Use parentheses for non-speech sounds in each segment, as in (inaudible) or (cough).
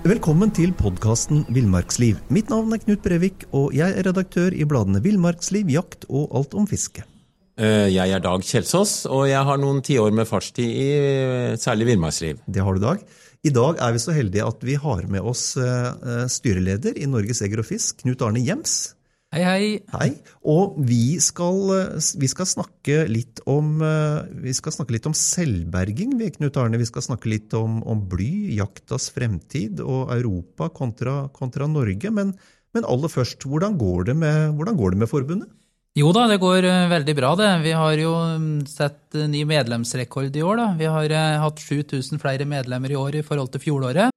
Velkommen til podkasten Villmarksliv. Mitt navn er Knut Brevik, og jeg er redaktør i bladene Villmarksliv, Jakt og Alt om fiske. Eh, jeg er Dag Kjelsås, og jeg har noen tiår med fartstid i eh, særlig villmarksliv. Det har du, Dag. I dag er vi så heldige at vi har med oss eh, styreleder i Norges Egger og Fisk, Knut Arne Gjems. Hei, hei. Hei. Og vi skal, vi skal, snakke litt om vi skal snakke litt om selvberging, vi, Knut Arne. Vi skal snakke litt om, om bly, jaktas fremtid og Europa kontra, kontra Norge. Men, men, aller først, hvordan går, med, hvordan går det med forbundet? Jo da, det går veldig bra, det. Vi har jo mm, sett ny medlemsrekord i år. da. Vi har hatt 7000 flere medlemmer i år i forhold til fjoråret.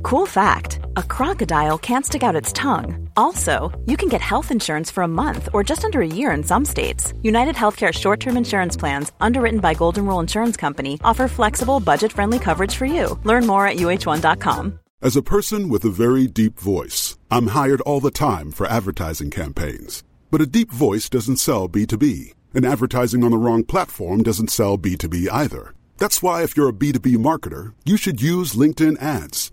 Cool fact a crocodile can't stick out its tongue. Also, you can get health insurance for a month or just under a year in some states. United Healthcare short term insurance plans, underwritten by Golden Rule Insurance Company, offer flexible, budget friendly coverage for you. Learn more at uh1.com. As a person with a very deep voice, I'm hired all the time for advertising campaigns. But a deep voice doesn't sell B2B, and advertising on the wrong platform doesn't sell B2B either. That's why, if you're a B2B marketer, you should use LinkedIn ads.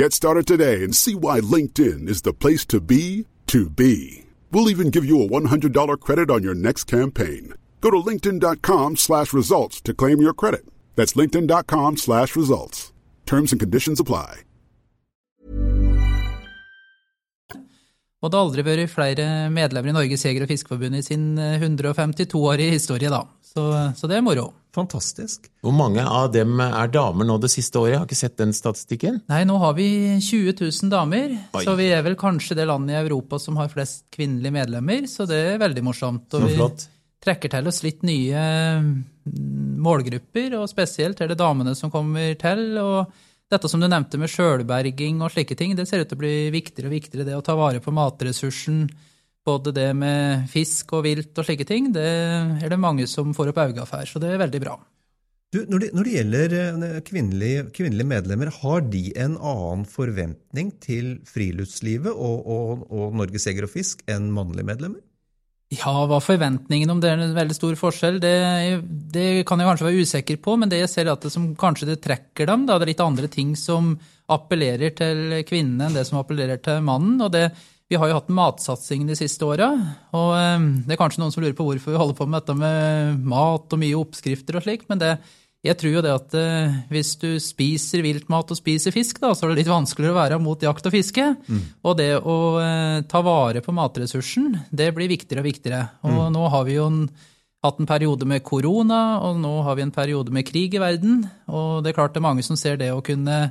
Get started today and see why LinkedIn is the place to be to be. We'll even give you a $100 credit on your next campaign. Go to linkedin.com slash results to claim your credit. That's linkedin.com slash results. Terms and conditions apply. Og det har aldri vært flere medlemmer i Norges Jeger- og Fiskeforbund i sin 152-årige historie, da. Så, så, det er moro. Fantastisk. Hvor mange av dem er damer nå det siste året? Jeg har ikke sett den statistikken. Nei, nå har vi 20 000 damer. Oi. Så vi er vel kanskje det landet i Europa som har flest kvinnelige medlemmer, så det er veldig morsomt. Og vi trekker til oss litt nye mm, målgrupper, og spesielt er det damene som kommer til. og dette som du nevnte med sjølberging og slike ting, det ser ut til å bli viktigere og viktigere. Det å ta vare på matressursen, både det med fisk og vilt og slike ting, det er det mange som får opp øynene for. Så det er veldig bra. Du, når, det, når, det, gjelder eh, kvinnelige, kvinnelige, medlemmer, har de en annen forventning til friluftslivet og, og, og Norges Jeger og Fisk enn mannlige medlemmer? Ja, hva forventningen om det er en veldig stor forskjell, det, det, kan jeg kanskje være usikker på. Men det jeg ser er at det som kanskje det trekker dem, da, det er litt andre ting som appellerer til kvinnene enn det som appellerer til mannen. og det, Vi har jo hatt en matsatsing de siste åra. Og eh, det er kanskje noen som lurer på hvorfor vi holder på med dette med mat og mye oppskrifter og slik. men det jeg tror jo det at eh, hvis du spiser viltmat og spiser fisk, da, så er det litt vanskeligere å være mot jakt og fiske. Mm. Og det å eh, ta vare på matressursen, det blir viktigere og viktigere. Og mm. nå har vi jo en, hatt en periode med korona, og nå har vi en periode med krig i verden. Og det er klart det er mange som ser det å kunne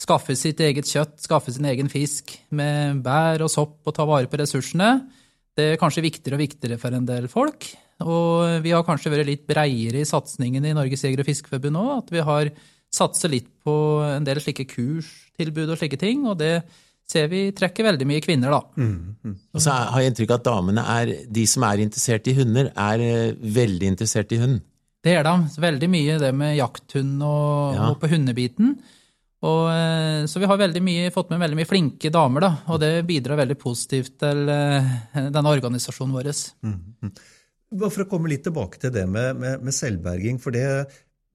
skaffe sitt eget kjøtt, skaffe sin egen fisk med bær og sopp og ta vare på ressursene. Det er kanskje viktigere og viktigere for en del folk. Og vi har kanskje vært litt breiere i satsingen i Norges Jeger- og fiskeforbund òg. At vi har satsa litt på en del slike kurstilbud og slike ting. Og det ser vi trekker veldig mye kvinner, da. Mm, mm. Og så har jeg inntrykk av at damene er, de som er interessert i hunder, er eh, veldig interessert i hund. Det er de. Veldig mye det med jakthund og, ja. og på hundebiten. Og, eh, så vi har mye, fått med veldig mye flinke damer, da, og det bidrar veldig positivt til eh, denne organisasjonen vår. Mm. Bare for å komme litt tilbake til det med, med, med selvberging, for det,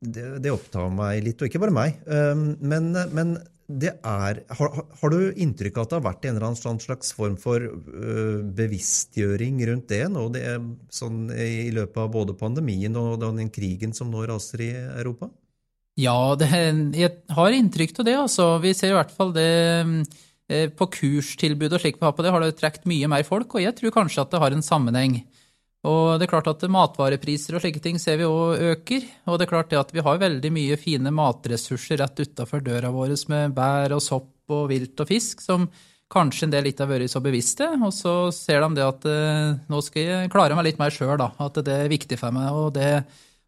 det, det, opptar meg litt, og ikke bare meg. Um, men, men er har, har, du inntrykk av at det har vært en eller annen slags form for uh, bevisstgjøring rundt det nå, det sånn i løpet av både pandemien og den krigen som nå raser i Europa? Ja, det, jeg har inntrykk av det. altså. Vi ser i hvert fall det eh, på kurstilbud og slik vi har på det, har det trukket mye mer folk, og jeg tror kanskje at det har en sammenheng. Og det er klart at matvarepriser og slike ting ser vi òg øker. Og det er klart det at vi har veldig mye fine matressurser rett utafor døra vår med bær og sopp og vilt og fisk, som kanskje en del ikke har vært så bevisste. Og så ser de det at eh, nå skal jeg klare meg litt mer sjøl, da. At det er viktig for meg. Og det,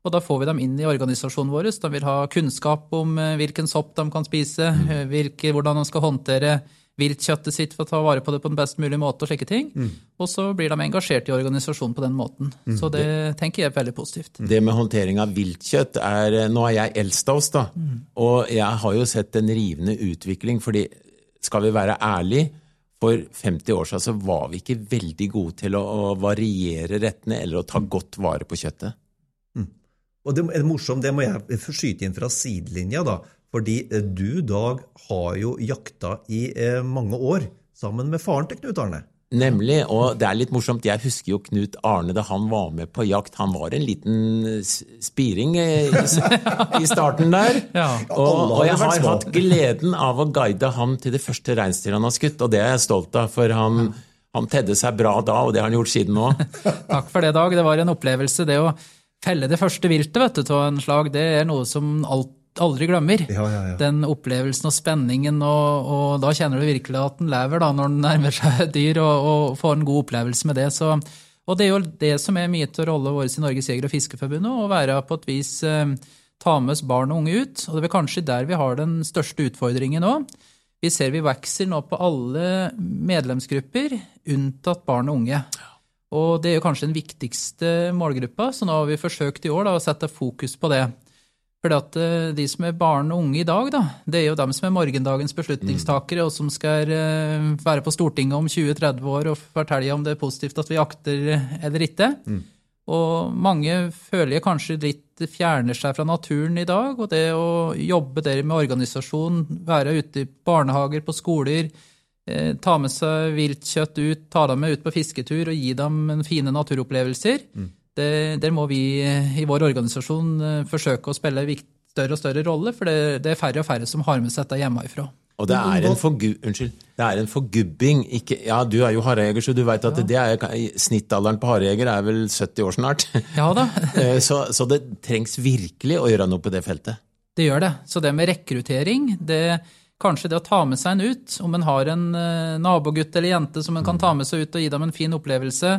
Og da får vi dem inn i organisasjonen vår. De vil ha kunnskap om eh, hvilken sopp de kan spise, mm. hvilke, hvordan de skal håndtere viltkjøttet sitt for å ta vare på det på den best mulige måte og slike ting. Og så blir de engasjert i organisasjonen på den måten. Så det tenker jeg er veldig positivt. Det med håndtering av viltkjøtt er Nå er jeg eldst av oss, da. Og jeg har jo sett en rivende utvikling. fordi skal vi være ærlige, for 50 år siden så var vi ikke veldig gode til å, å variere rettene eller å ta godt vare på kjøttet. Og det er morsomt, det må jeg skyte inn fra sidelinja, da. Fordi eh, du, Dag, har jo jakta i eh, mange år sammen med faren til Knut Arne. Nemlig, og det er litt morsomt, jeg husker jo Knut Arne da han var med på jakt. Han var en liten spiring eh, i, i starten der. (laughs) Ja. Og, og jeg har hatt gleden av å guide ham til det første reinsdyret han har skutt, og det er jeg stolt av, for han, han tedde seg bra da, og det har han gjort siden nå. (laughs) Takk for det, Dag. Det var en opplevelse. Det å felle det første viltet vet du, av en slag, det er noe som alt, aldri glemmer. Ja, ja, ja. Den opplevelsen og spenningen, og, og da kjenner du virkelig at den lever da, når den nærmer seg et dyr, og, og får en god opplevelse med det. Så, og det er jo det som er mye til rolle vår i Norges Jeger- og Fiskerforbund, å være på et vis eh, ta med oss barn og unge ut. Og det er kanskje der vi har den største utfordringen nå. Vi ser vi vokser nå på alle medlemsgrupper, unntatt barn og unge. Og det er kanskje den viktigste målgruppa, så nå har vi forsøkt i år da, å sette fokus på det. For de som er barn og unge i dag, da, det er jo dem som er morgendagens beslutningstakere, og som skal eh, være på Stortinget om 20-30 år og fortelle om det er positivt at vi akter eller ikke. Og mange føler kanskje litt fjerner seg fra naturen i dag, og det å jobbe der med organisasjon, være ute i barnehager, på skoler, eh, ta med seg viltkjøtt ut, ta dem med ut på fisketur og gi dem fine naturopplevelser, det, der må vi eh, i vår organisasjon eh, forsøke å spille en større og større rolle, for det, det er færre og færre som har med seg dette hjemmefra. Og det er en, forgu unnskyld, det er en forgubbing. Ikke, ja, du er jo harejeger, så du vet at det er, snittalderen på harejeger er vel 70 år snart. Ja da, (laughs) Eh, så, så det trengs virkelig å gjøre noe på det feltet. Det gjør det. Så det med rekruttering, det kanskje det å ta med seg en ut, om en har en eh, nabogutt eller jente som en kan ta med seg ut og gi dem en fin opplevelse,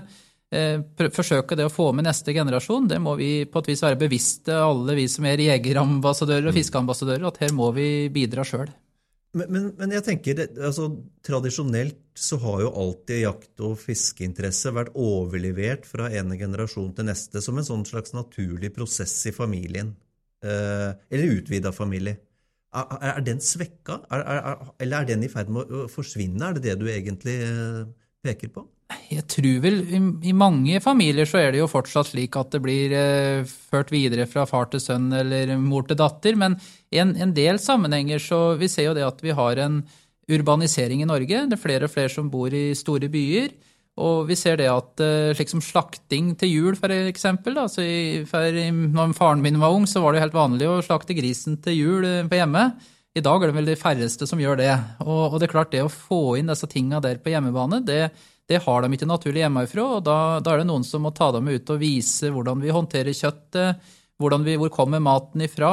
eh, forsøke det å få med neste generasjon, det må vi på et vis være bevisste, alle vi som er jegerambassadører og fiskeambassadører, at her må vi bidra sjøl. Men, men, men jeg tenker, altså, tradisjonelt så har jo alltid jakt- og fiskeinteresse vært overlevert fra ene generasjon til neste som en sånn slags naturlig prosess i familien. Eh, eller utvida familie. Er, den svekka, er, er, eller er den i ferd med å forsvinne? Er det det du egentlig eh, peker på? Jeg tror vel i, i mange familier så er det jo fortsatt slik at det blir eh, ført videre fra far til sønn eller mor til datter, men i en, en del sammenhenger så vi ser jo det at vi har en urbanisering i Norge. Det er flere og flere som bor i store byer. Og vi ser det at eh, slik som slakting til jul, for eksempel. Da, så i, for, når faren min var ung, så var det helt vanlig å slakte grisen til jul eh, på hjemme. I dag er det vel de færreste som gjør det. Og, og det er klart, det å få inn disse tinga der på hjemmebane, det, det har de ikke naturlig hjemmefra. Og da, da er det noen som må ta dem ut og vise hvordan vi håndterer kjøttet, hvor kommer maten ifra.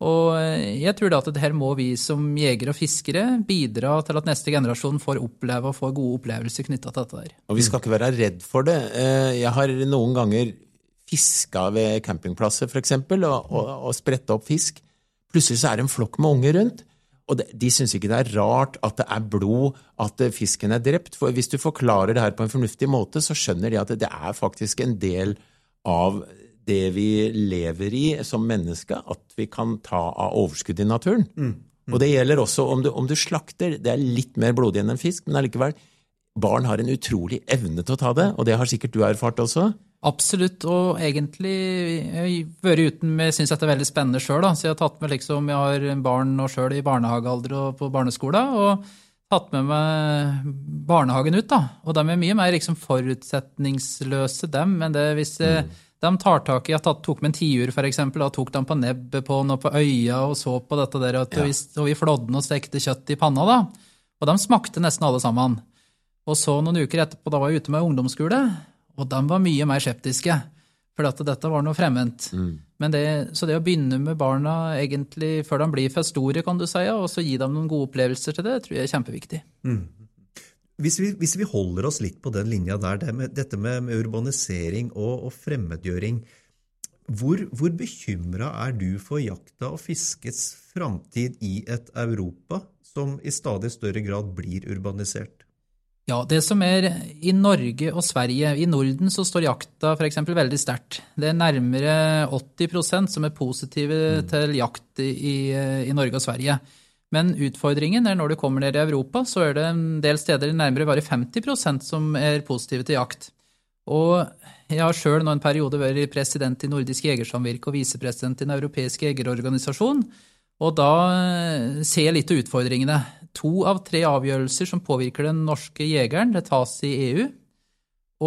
Og eh, jeg tror da at det her må vi som jegere og fiskere bidra til at neste generasjon får oppleve og får gode opplevelser knytta til dette der. Og vi skal ikke være redd for det. Eh, Jeg har noen ganger fiska ved campingplasser f.eks. Og, og, og spretta opp fisk. Plutselig så er det en flokk med unger rundt. Og de, syns ikke det er rart at det er blod, at eh, fisken er drept. For hvis du forklarer det her på en fornuftig måte, så skjønner de at det er faktisk en del av det vi lever i som menneske, at vi kan ta av overskudd i naturen. Og det gjelder også om du, om du slakter. Det er litt mer blodig enn en fisk, men allikevel. Barn har en utrolig evne til å ta det, og det har sikkert du erfart også. Absolutt, og egentlig jeg vært uten Jeg syns det er veldig spennende sjøl, så jeg har tatt med liksom Jeg har barn nå sjøl i barnehagealder og på barneskolen, og tatt med meg barnehagen ut, da. Og de er mye mer liksom forutsetningsløse, dem, men det hvis eh, de tar tak i at de tok med en tiur, for eksempel, og tok dem på nebbet på den og på øya og så på dette der, at Ja. vi, og vi flådde og stekte kjøtt i panna, da. Og de smakte nesten alle sammen. Og så noen uker etterpå, da var jeg ute med ungdomsskole, og de var mye mer skeptiske. For at dette var noe fremmed. Mm. det, så det å begynne med barna egentlig før de blir for store, kan du si, og så gi dem noen gode opplevelser til det, tror jeg er kjempeviktig. Hvis vi, hvis vi holder oss litt på den linja der, det med, dette med, med urbanisering og, og fremmedgjøring Hvor, hvor bekymra er du for jakta og fiskets framtid i et Europa som i stadig større grad blir urbanisert? Ja, det som er i Norge og Sverige, i Norden så står jakta f.eks. veldig sterkt. Det er nærmere 80% som er positive mm. til jakt i, i, Norge og Sverige. Men utfordringen er når du kommer ned i Europa, så er det en del steder nærmere bare 50% som er positive til jakt. Og jeg har sjøl nå en periode vært president i Nordisk jegersamvirke og visepresident i Den europeiske jegerorganisasjon. Og da eh, ser jeg litt av utfordringene. To av tre avgjørelser som påvirker den norske jegeren, det tas i EU.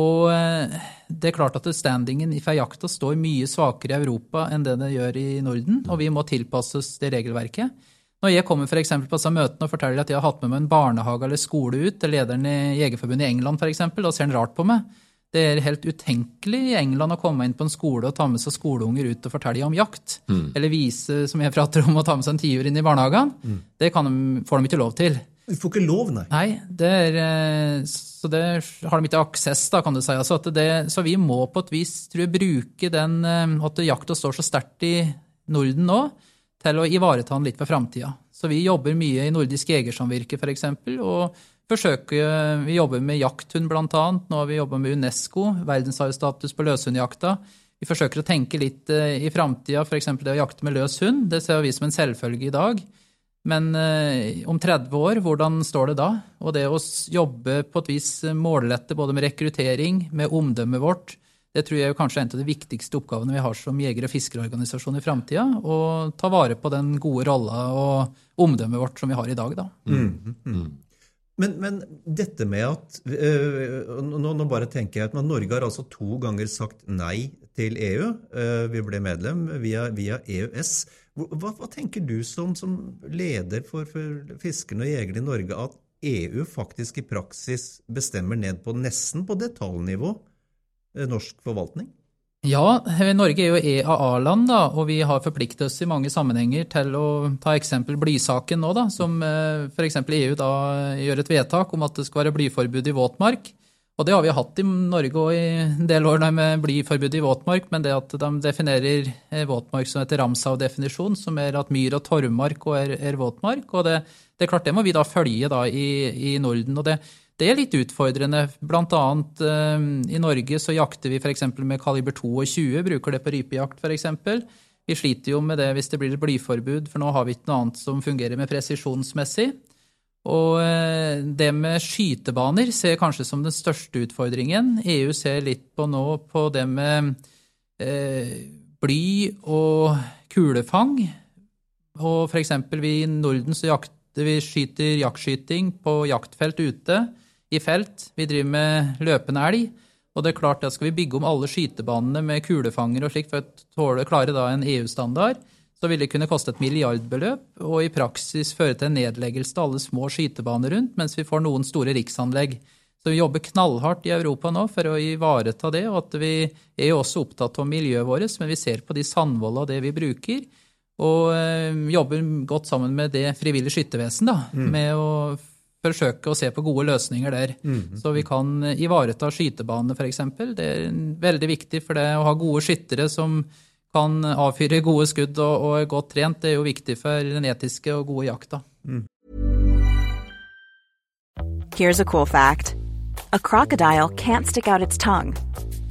Og eh, det er klart at standingen for jakta står mye svakere i Europa enn det det gjør i Norden, og vi må tilpasses det regelverket. Når jeg kommer for på disse møtene og forteller at jeg har hatt med meg en barnehage eller skole ut til lederen i Jegerforbundet i England, f.eks., da ser han rart på meg. Det er helt utenkelig i England å komme inn på en skole og ta med seg skoleunger ut og fortelle om jakt. Mm. Eller vise, som jeg prater om, å ta med seg en tiur inn i barnehagen. Mm. Det de, får de ikke lov til. Du får ikke lov, nei? Nei, det er, eh, så det har de ikke aksess, da, kan du si. Altså det, så vi må på et vis tror jeg, bruke den eh, at jakta står så sterkt i Norden nå, til å ivareta den litt for framtida. Så vi jobber mye i Nordisk Jegersamvirke, f.eks. og forsøker, Vi jobber med jakthund, bl.a. Nå har vi jobba med Unesco, verdensarvstatus på løshundjakta. Vi forsøker å tenke litt eh, i framtida, f.eks. det å jakte med løs hund. Det ser vi som en selvfølge i dag. Men eh, om 30 år, hvordan står det da? Og det å jobbe på et vis målrette både med rekruttering, med omdømmet vårt, det tror jeg er kanskje er en av de viktigste oppgavene vi har som jeger- og fiskerorganisasjon i framtida. Å ta vare på den gode rolla og omdømmet vårt som vi har i dag. Da. Mm, mm. Men, men, dette med at øh, nå, nå, bare tenker jeg at Norge har altså to ganger sagt nei til EU. Øh, vi ble medlem via, via EØS. Hva, hva, tenker du som, som leder for, for fiskerne og jegerne i Norge at EU faktisk i praksis bestemmer ned på nesten på detaljnivå norsk forvaltning? Ja, Norge er jo EAA-land, da, og vi har forpliktet oss i mange sammenhenger til å ta eksempel blysaken nå, da, som eh, f.eks. EU da gjør et vedtak om at det skal være blyforbud i våtmark. Og det har vi hatt i Norge òg i en del år med blyforbud i våtmark, men det at de definerer eh, våtmark som etter Ramsau-definisjon, som er at myr og torvmark er, er våtmark. og det, det, er klart, det må vi da følge da i, i Norden. og det det er litt utfordrende. Blant annet eh, i Norge så jakter vi f.eks. med kaliber 22, bruker det på rypejakt f.eks. Vi sliter jo med det hvis det blir et blyforbud, for nå har vi ikke noe annet som fungerer med presisjonsmessig. Og eh, det med skytebaner ser kanskje som den største utfordringen. EU ser litt på nå på det med eh, bly og kulefang. Og f.eks. vi i Norden så jakter vi skyter jaktskyting på jaktfelt ute i felt. Vi driver med løpende elg. Og det er klart at skal vi bygge om alle skytebanene med kulefanger og slikt for å klare da en EU-standard, så vil det kunne koste et milliardbeløp og i praksis føre til en nedleggelse av alle små skytebaner rundt, mens vi får noen store riksanlegg. Så vi jobber knallhardt i Europa nå for å ivareta det, og at vi er jo også opptatt av miljøet vårt, men vi ser på de sandvollene og det vi bruker, og øh, jobber godt sammen med det frivillige skyttervesen, da, mm. med å forsøke å se på gode løsninger der. Mm. Så vi kan ivareta skytebanene, f.eks. Det er veldig viktig, for det å ha gode skyttere som kan avfyre gode skudd og, og er godt trent, det er jo viktig for den etiske og gode jakta. Mm. Here's a cool fact. A crocodile can't stick out its tongue.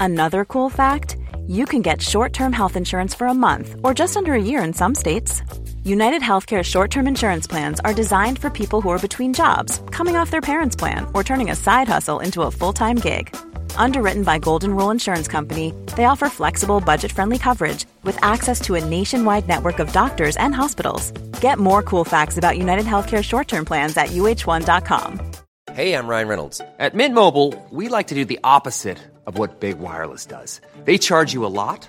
Another cool fact, you can get short-term health insurance for a month or just under a year in some states. United Healthcare short term insurance plans are designed for people who are between jobs, coming off their parents' plan, or turning a side hustle into a full time gig. Underwritten by Golden Rule Insurance Company, they offer flexible, budget friendly coverage with access to a nationwide network of doctors and hospitals. Get more cool facts about United Healthcare short term plans at uh1.com. Hey, I'm Ryan Reynolds. At Mint Mobile, we like to do the opposite of what Big Wireless does, they charge you a lot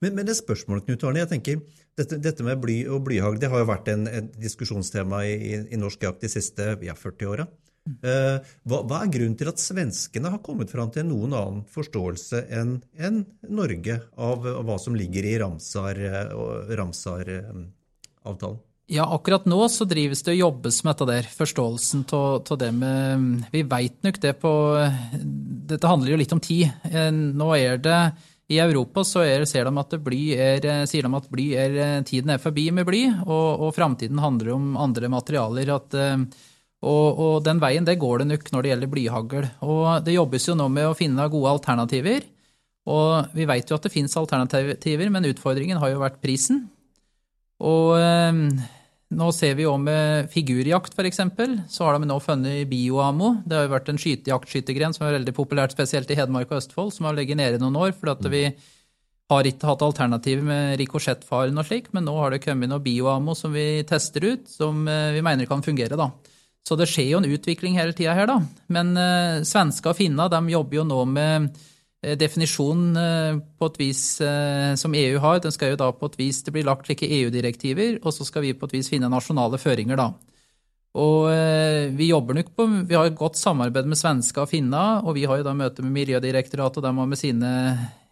Men, men det spørsmålet, Knut Arne, jeg tenker, dette, dette med bly og blyhagl det har jo vært en, et diskusjonstema i, i, i norsk jakt de siste ja, 40 åra. Eh, hva, hva, er grunnen til at svenskene har kommet fram til noen annen forståelse enn en Norge av, av, hva som ligger i Ramsar-avtalen? Ramsar, eh, ja, akkurat nå så drives det og jobbes med dette der, forståelsen av det med Vi veit nok det på Dette handler jo litt om tid. Eh, nå er det i Europa er, ser de at bly er, sier de at bly er, tiden er forbi med bly, og, og framtiden handler om andre materialer. At, og, og, den veien det går det nok når det gjelder blyhagl. Og det jobbes jo nå med å finne gode alternativer. Og vi vet jo at det finnes alternativer, men utfordringen har jo vært prisen. Og nå ser vi jo med figurjakt, f.eks. Så har de nå funnet bioammo. Det har jo vært en skytejaktskyttergren som er veldig populært, spesielt i Hedmark og Østfold, som har ligget nede noen år. fordi vi har ikke hatt alternativer med rikosjettfaren og slik, men nå har det kommet noe bioammo som vi tester ut, som eh, vi mener kan fungere. da. Så det skjer jo en utvikling hele tida her, da. Men uh, svensker og finner de jobber jo nå med Eh, definisjon eh, på et vis eh, som EU har. Den skal jo da på et vis Det blir lagt slike EU-direktiver, og så skal vi på et vis finne nasjonale føringer, da. Og vi jobber nok på Vi har et godt samarbeid med svenska og finna, og vi har jo da møte med Miljødirektoratet, og de har med sine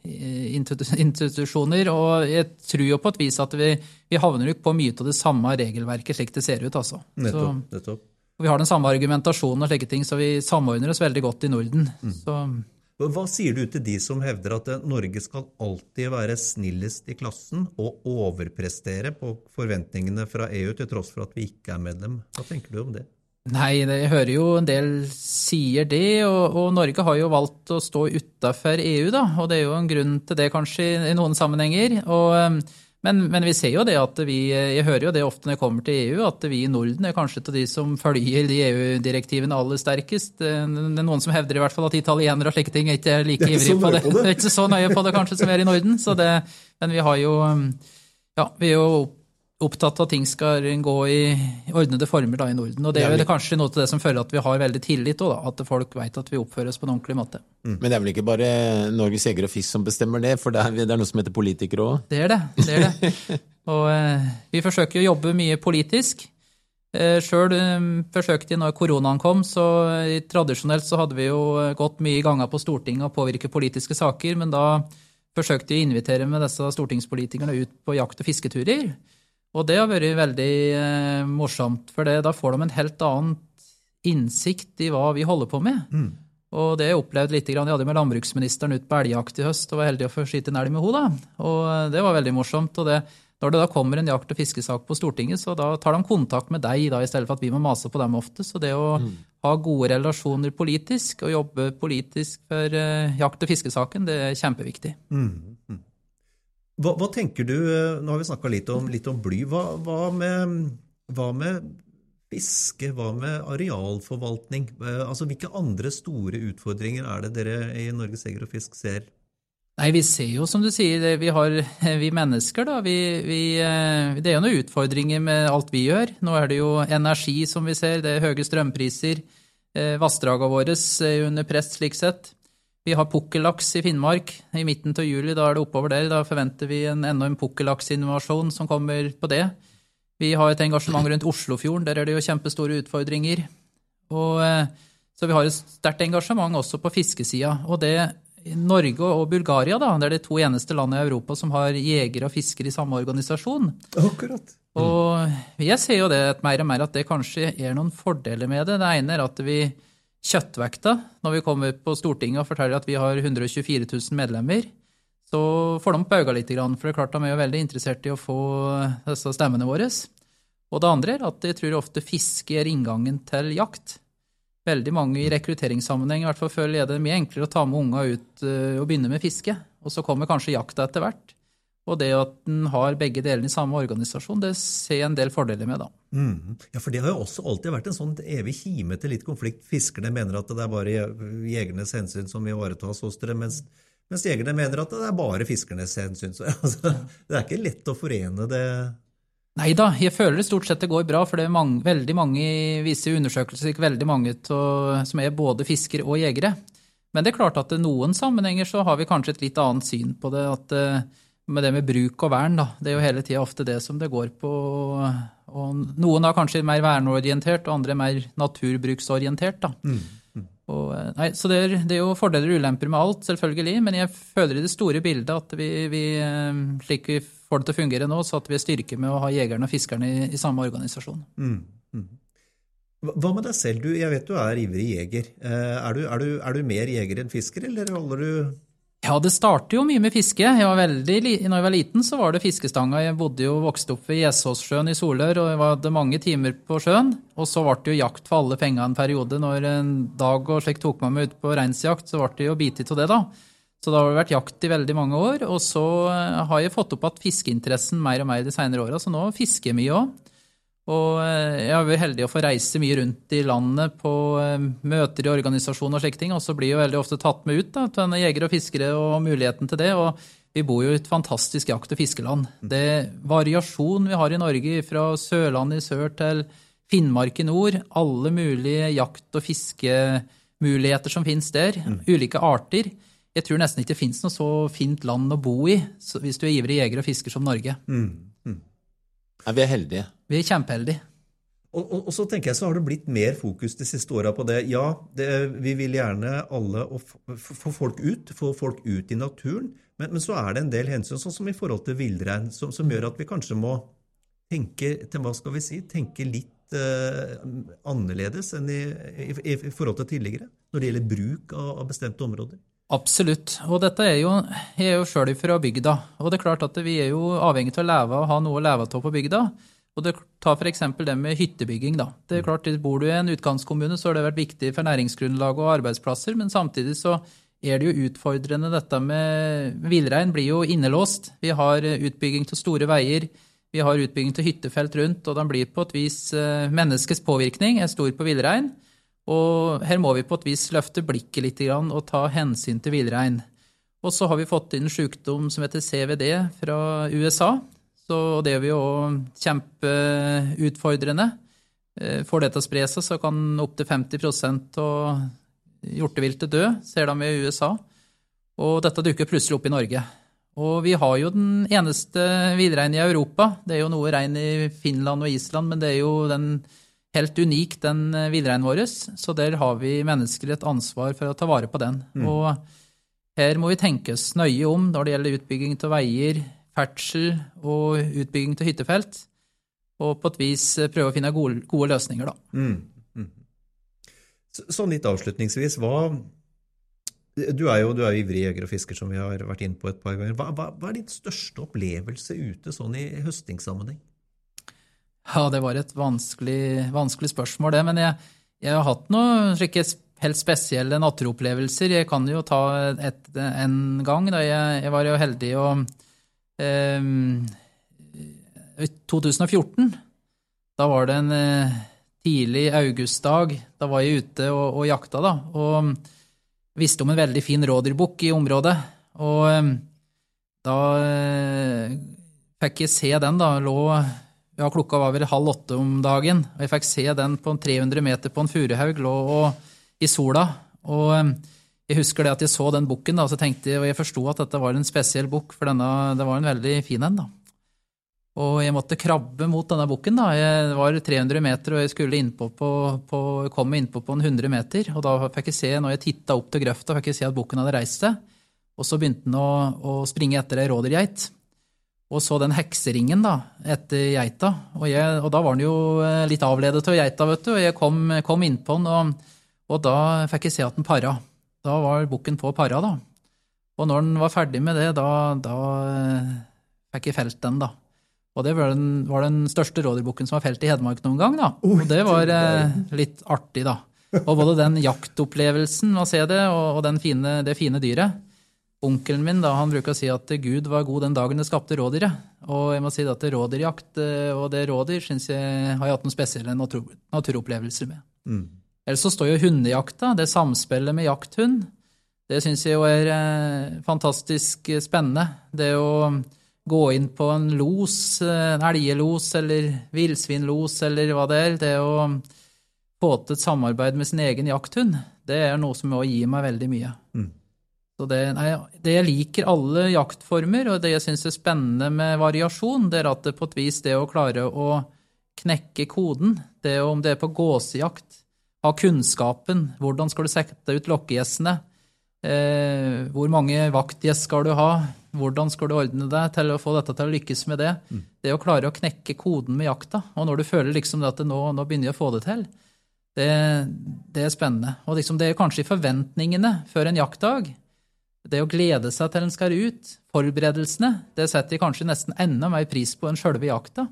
institusjoner. Og jeg tror jo på et vis at vi, vi havner nok på mye av det samme regelverket slik det ser ut, altså. Nettopp, nettopp. vi har den samme argumentasjonen og slike ting, så vi samordner oss veldig godt i Norden. Mm. Så hva sier du til de som hevder at Norge skal alltid være snillest i klassen og overprestere på forventningene fra EU, til tross for at vi ikke er medlem? Hva tenker du om det? Nei, jeg hører jo en del sier det, og, og Norge har jo valgt å stå utafor EU, da. Og det er jo en grunn til det, kanskje, i noen sammenhenger. Og men, men, vi ser jo det at vi Jeg hører jo det ofte når jeg kommer til EU, at vi i Norden er kanskje til de som følger de EU-direktivene aller sterkest. Det er noen som hevder i hvert fall at italienere og slike ting ikke er like ivrige på det. det. er ikke så nøye på det kanskje som vi er i Norden. Det, men vi har jo Ja, vi er jo opptatt av at ting skal gå i ordnede former da, i Norden. Og det er vel kanskje noe til det som føler at vi har veldig tillit òg, at folk vet at vi oppfører oss på en ordentlig måte. Mm. Men det er vel ikke bare Norges Jeger og Fisk som bestemmer det, for det er, det er noe som heter politikere òg? Det er det. det, er det. (laughs) og eh, vi forsøker å jobbe mye politisk. Eh, Sjøl eh, forsøkte jeg når koronaen kom, så eh, tradisjonelt så hadde vi jo gått mye ganger på Stortinget og påvirke politiske saker, men da forsøkte jeg å invitere med disse stortingspolitikerne ut på jakt- og fisketurer. Og det har vært veldig eh, morsomt, for det, da får de en helt annen innsikt i hva vi holder på med. Mm. Og det har jeg opplevd litt. Jeg hadde med landbruksministeren ut på elgjakt i høst og var heldig å få skyte en elg med henne. Og eh, det var veldig morsomt. og det, Når det da kommer en jakt- og fiskesak på Stortinget, så da tar de kontakt med deg da, i stedet for at vi må mase på dem ofte. Så det å mm. ha gode relasjoner politisk og jobbe politisk for eh, jakt- og fiskesaken, det er kjempeviktig. Mm. Hva, hva, tenker du, eh, Nå har vi snakka litt, litt, om bly. Hva, hva, med, hva, med, fiske? Hva med arealforvaltning? Eh, altså, Hvilke andre store utfordringer er det dere i Norges Jeger og Fisk ser? Nei, Vi ser jo, som du sier, vi, har, (laughs) vi mennesker, da. Vi, vi, eh, det er jo noen utfordringer med alt vi gjør. Nå er det jo energi, som vi ser. Det er høye strømpriser. Vassdragene våre er under press slik sett. Vi har pukkellaks i Finnmark. I midten av juli da er det oppover der. Da forventer vi en, enda en pukkellaksinnovasjon som kommer på det. Vi har et engasjement rundt Oslofjorden. Der er det jo kjempestore utfordringer. Og, eh, så vi har et sterkt engasjement også på fiskesida. Og det Norge og Bulgaria da, det er de to eneste landene i Europa som har jegere og fiskere i samme organisasjon. Akkurat. Og jeg ser jo det mer og mer at det kanskje er noen fordeler med det. Det ene er at vi kjøttvekta når vi kommer på Stortinget og forteller at vi har 124 000 medlemmer, så får de opp litt, for det er klart de er jo veldig interessert i å få disse stemmene våre. Og det andre er at jeg tror ofte fiske er inngangen til jakt. Veldig mange i rekrutteringssammenheng i hvert fall føler det er mye enklere å ta med unga ut eh, og begynne med fiske. Og så kommer kanskje jakta etter hvert. Og det at en har begge delene i samme organisasjon, det ser jeg en del fordeler med, da. Mm. Ja, for det har jo også alltid vært en sånn evig kime til litt konflikt. Fiskerne mener at det er bare jegernes hensyn som ivaretas hos dere, mens, mens jegerne mener at det er bare fiskernes hensyn. Så, (laughs) altså, det er ikke lett å forene det. Nei da, jeg føler det stort sett det går bra, for det er mange, veldig mange viser undersøkelser ikke veldig mange to, som er både fisker og jegere. Men det er klart at i noen sammenhenger så har vi kanskje et litt annet syn på det. at med det med bruk og vern, da. Det er jo hele tida ofte det som det går på. Og noen er kanskje mer verneorientert, og andre er mer naturbruksorientert. da. Og, eh, nei, så det er, det er, jo fordeler og ulemper med alt, selvfølgelig, men jeg føler i det store bildet at vi, vi eh, slik vi får det til å fungere nå, så at vi er styrke med å ha jegerne og fiskerne i, i samme organisasjon. Mm, mm. Hva med deg selv? Du, jeg vet du er ivrig jeger. Eh, er du, er, du, er du, mer jeger enn fisker, eller holder du Ja, det starter jo mye med fiske. Jeg veldig, når jeg var liten, så var det fiskestanga. Jeg bodde jo vokste opp ved Gjesåssjøen i Solør, og jeg hadde mange timer på sjøen. Og så ble det jo jakt for alle penga en periode. Når en dag og slik tok meg meg ut på reinsjakt, så ble det jo bitt av det, da. Så da har det vært jakt i veldig mange år. Og så eh, har jeg fått opp igjen fiskeinteressen mer og mer de senere åra, så nå fisker jeg mye òg. Og eh, jeg har vært heldig å få reise mye rundt i landet på eh, møter i organisasjoner og slike ting. Og så blir jeg jo veldig ofte tatt med ut da, til jegere og fiskere og muligheten til det. Og vi bor jo i et fantastisk jakt- og fiskeland. Det er variasjon vi har i Norge, fra Sørlandet i sør til Finnmark i nord. Alle mulige jakt- og fiskemuligheter som finnes der. Mm. Ulike arter. Jeg tror nesten ikke det finnes noe så fint land å bo i hvis du er ivrig jeger og fisker som Norge. Mm. Mm. Ja, vi er heldige. Vi er kjempeheldige. Og, og, og, så tenker jeg så har det blitt mer fokus de siste åra på det. Ja, det, vi vil gjerne alle få folk ut, få folk ut i naturen. Men, men, så er det en del hensyn, sånn som i forhold til villrein, som, som, gjør at vi kanskje må tenke til hva skal vi si, tenke litt eh, annerledes enn i, i, i, forhold til tidligere når det gjelder bruk av, av bestemte områder. Absolutt. Og dette er jo, jeg er jo sjøl fra bygda. Og det er klart at vi er jo avhengig av å leve og ha noe å leve av på bygda. Og det tar f.eks. det med hyttebygging. da. Det er klart, Bor du i en utkantskommune, så har det vært viktig for næringsgrunnlag og arbeidsplasser, men samtidig så er det jo utfordrende dette med Villrein blir jo innelåst. Vi har utbygging til store veier, vi har utbygging til hyttefelt rundt, og den blir på et vis eh, Menneskets påvirkning er stor på villrein. Og her må vi på et vis løfte blikket litt og ta hensyn til villrein. Og så har vi fått inn en sykdom som heter CVD fra USA. Så det er jo kjempeutfordrende. Eh, får det til å spre seg, så kan opptil 50% av hjorteviltet dø, ser de i USA. Og dette dukker plutselig opp i Norge. Og vi har jo den eneste villreinen i Europa. Det er jo noe rein i Finland og Island, men det er jo den helt unik, den eh, villreinen vår. Så der har vi mennesker et ansvar for å ta vare på den. Mm. Og her må vi tenke oss nøye om når det gjelder utbygging av veier, ferdsel og utbygging av hyttefelt. Og på et vis eh, prøve å finne gode, gode løsninger, da. Mm. Mm. Sånn litt avslutningsvis, hva du er jo du er ivrig jeger og fisker, som vi har vært inne på et par ganger. Hva, hva, hva er din største opplevelse ute sånn i høstingssammenheng? Ja, det var et vanskelig, vanskelig spørsmål, det. Men jeg, jeg, har hatt noen slike helt spesielle naturopplevelser. Jeg kan jo ta et, en gang. da Jeg, jeg var jo heldig eh, I 2014, da var det en eh, tidlig augustdag. Da var jeg ute og, og jakta, da. Og visste om en veldig fin rådyrbukk i området. Og eh, da eh, fikk jeg se den, da. Lå ja, klokka var vel halv åtte om dagen, og jeg fikk se den på 300 meter på en furuhaug lå i sola. Og um, jeg husker det at jeg så den bukken, og så tenkte jeg, og jeg forsto at dette var en spesiell bukk, for denne, det var en veldig fin en. da. Og jeg måtte krabbe mot denne bukken. da. Jeg var 300 meter, og jeg skulle innpå på, på, komme innpå på en 100 meter. Og da fikk jeg se, når jeg titta opp til grøfta, fikk jeg se at bukken hadde reist seg. Og så begynte den å, å springe etter ei rådyrgeit. Og så den hekseringen da, etter geita. Og, jeg, og da var den jo eh, litt avledet av geita, vet du. Og jeg kom, kom innpå den, og, og, da fikk jeg se at den para. Da var bukken på para, da. Og når den var ferdig med det, da, da eh, fikk jeg felt den, da. Og det var den, var den største rådyrbukken som var felt i Hedmark noen gang, da. Og det var eh, litt artig, da. Og både den jaktopplevelsen å se det, og, og fine, det fine dyret, Onkelen min da, han bruker å si at Gud var god den dagen det skapte rådyret. Og jeg må si at rådyrjakt eh, og det rådyr syns jeg har jeg hatt noen spesielle natur, naturopplevelser med. Mm. Ellers så står jo hundejakta, det samspillet med jakthund. Det syns jeg jo er eh, fantastisk spennende. Det å gå inn på en los, en elgelos eller villsvinlos eller hva det er, det å få til et samarbeid med sin egen jakthund, det er noe som også gir meg veldig mye. Mm. Så det, nei, det jeg liker alle jaktformer, og det jeg syns er spennende med variasjon, det er at det på et vis det å klare å knekke koden, det om det er på gåsejakt, ha kunnskapen, hvordan skal du sette ut lokkegjessene, eh, hvor mange vaktgjess skal du ha, hvordan skal du ordne deg til å få dette til å lykkes med det. Det å klare å knekke koden med jakta, og når du føler liksom at nå, nå begynner jeg å få det til, det, det er spennende. Og liksom det er kanskje forventningene før en jaktdag. Det å glede seg til en skal ut, forberedelsene, det setter jeg kanskje nesten enda mer pris på enn sjølve jakta.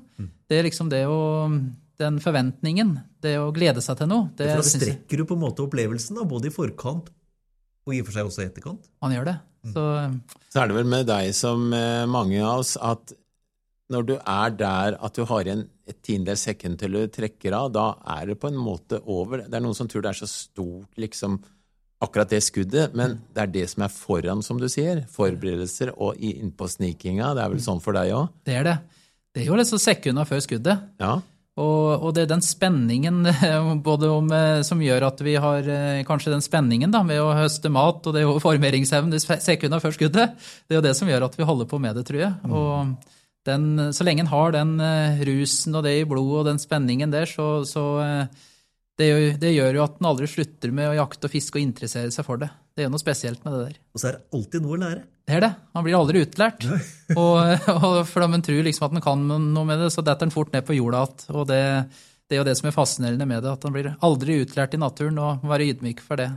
Det er liksom det å Den forventningen, det å glede seg til noe. Det, da strekker du på en måte opplevelsen, da, både i forkant og i og for seg også i etterkant. Man gjør det. Så Så er det vel med deg som eh, mange av oss at når du er der at du har igjen et tiendedels sekund til du trekker av, da er det på en måte over. Det er noen som tror det er så stort, liksom, akkurat det skuddet, men det er det som er foran, som du sier. Forberedelser og innpå snikinga. Det er vel sånn for deg òg? det er det. Det er jo liksom sekunda før skuddet. Ja. Og, og det er den spenningen (laughs) både om, eh, som gjør at vi har eh, kanskje den spenningen da, med å høste mat, og det er jo formeringsevnen i sekundene før skuddet, det er jo det som gjør at vi holder på med det, tror jeg. Og den, så lenge en har den eh, rusen og det i blodet og den spenningen der, så, så det, gjør- det gjør jo at en aldri slutter med å jakte og fiske og interessere seg for det. Det er noe spesielt med det der. Og så er det alltid noe å lære. Det er det. Han blir aldri utlært. (laughs) og, og for da man tror liksom at man kan noe med det, så detter han fort ned på jorda igjen. Og det, det er jo det som er fascinerende med det, at han blir aldri utlært i naturen, og må være ydmyk for det.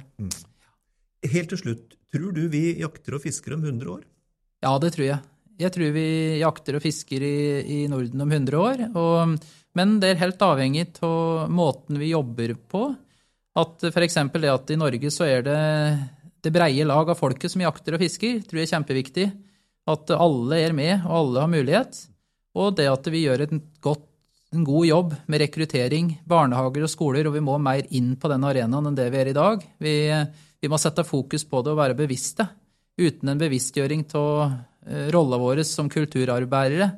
Helt til slutt, tror du vi jakter og fisker om 100 år? Ja, det tror jeg. Jeg tror vi jakter og fisker i, i Norden om 100 år. Og, men det er helt avhengig av måten vi jobber på. At f.eks. det at i Norge så er det det breie lag av folket som jakter og fisker, tror jeg er kjempeviktig. At alle er med, og alle har mulighet. Og det at vi gjør godt, en god jobb med rekruttering, barnehager og skoler, og vi må mer inn på den arenaen enn det vi er i dag. Vi, vi må sette fokus på det og være bevisste. Uten en bevisstgjøring av rolla vår som kulturarbeidere,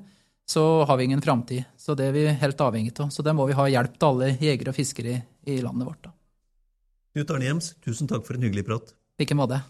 så har vi ingen framtid. Så det er vi helt avhengig av. Så det må vi ha hjelp til alle jegere og fiskere i, i landet vårt. da. Knut Arne Hjems, tusen takk for en hyggelig prat. I like måte.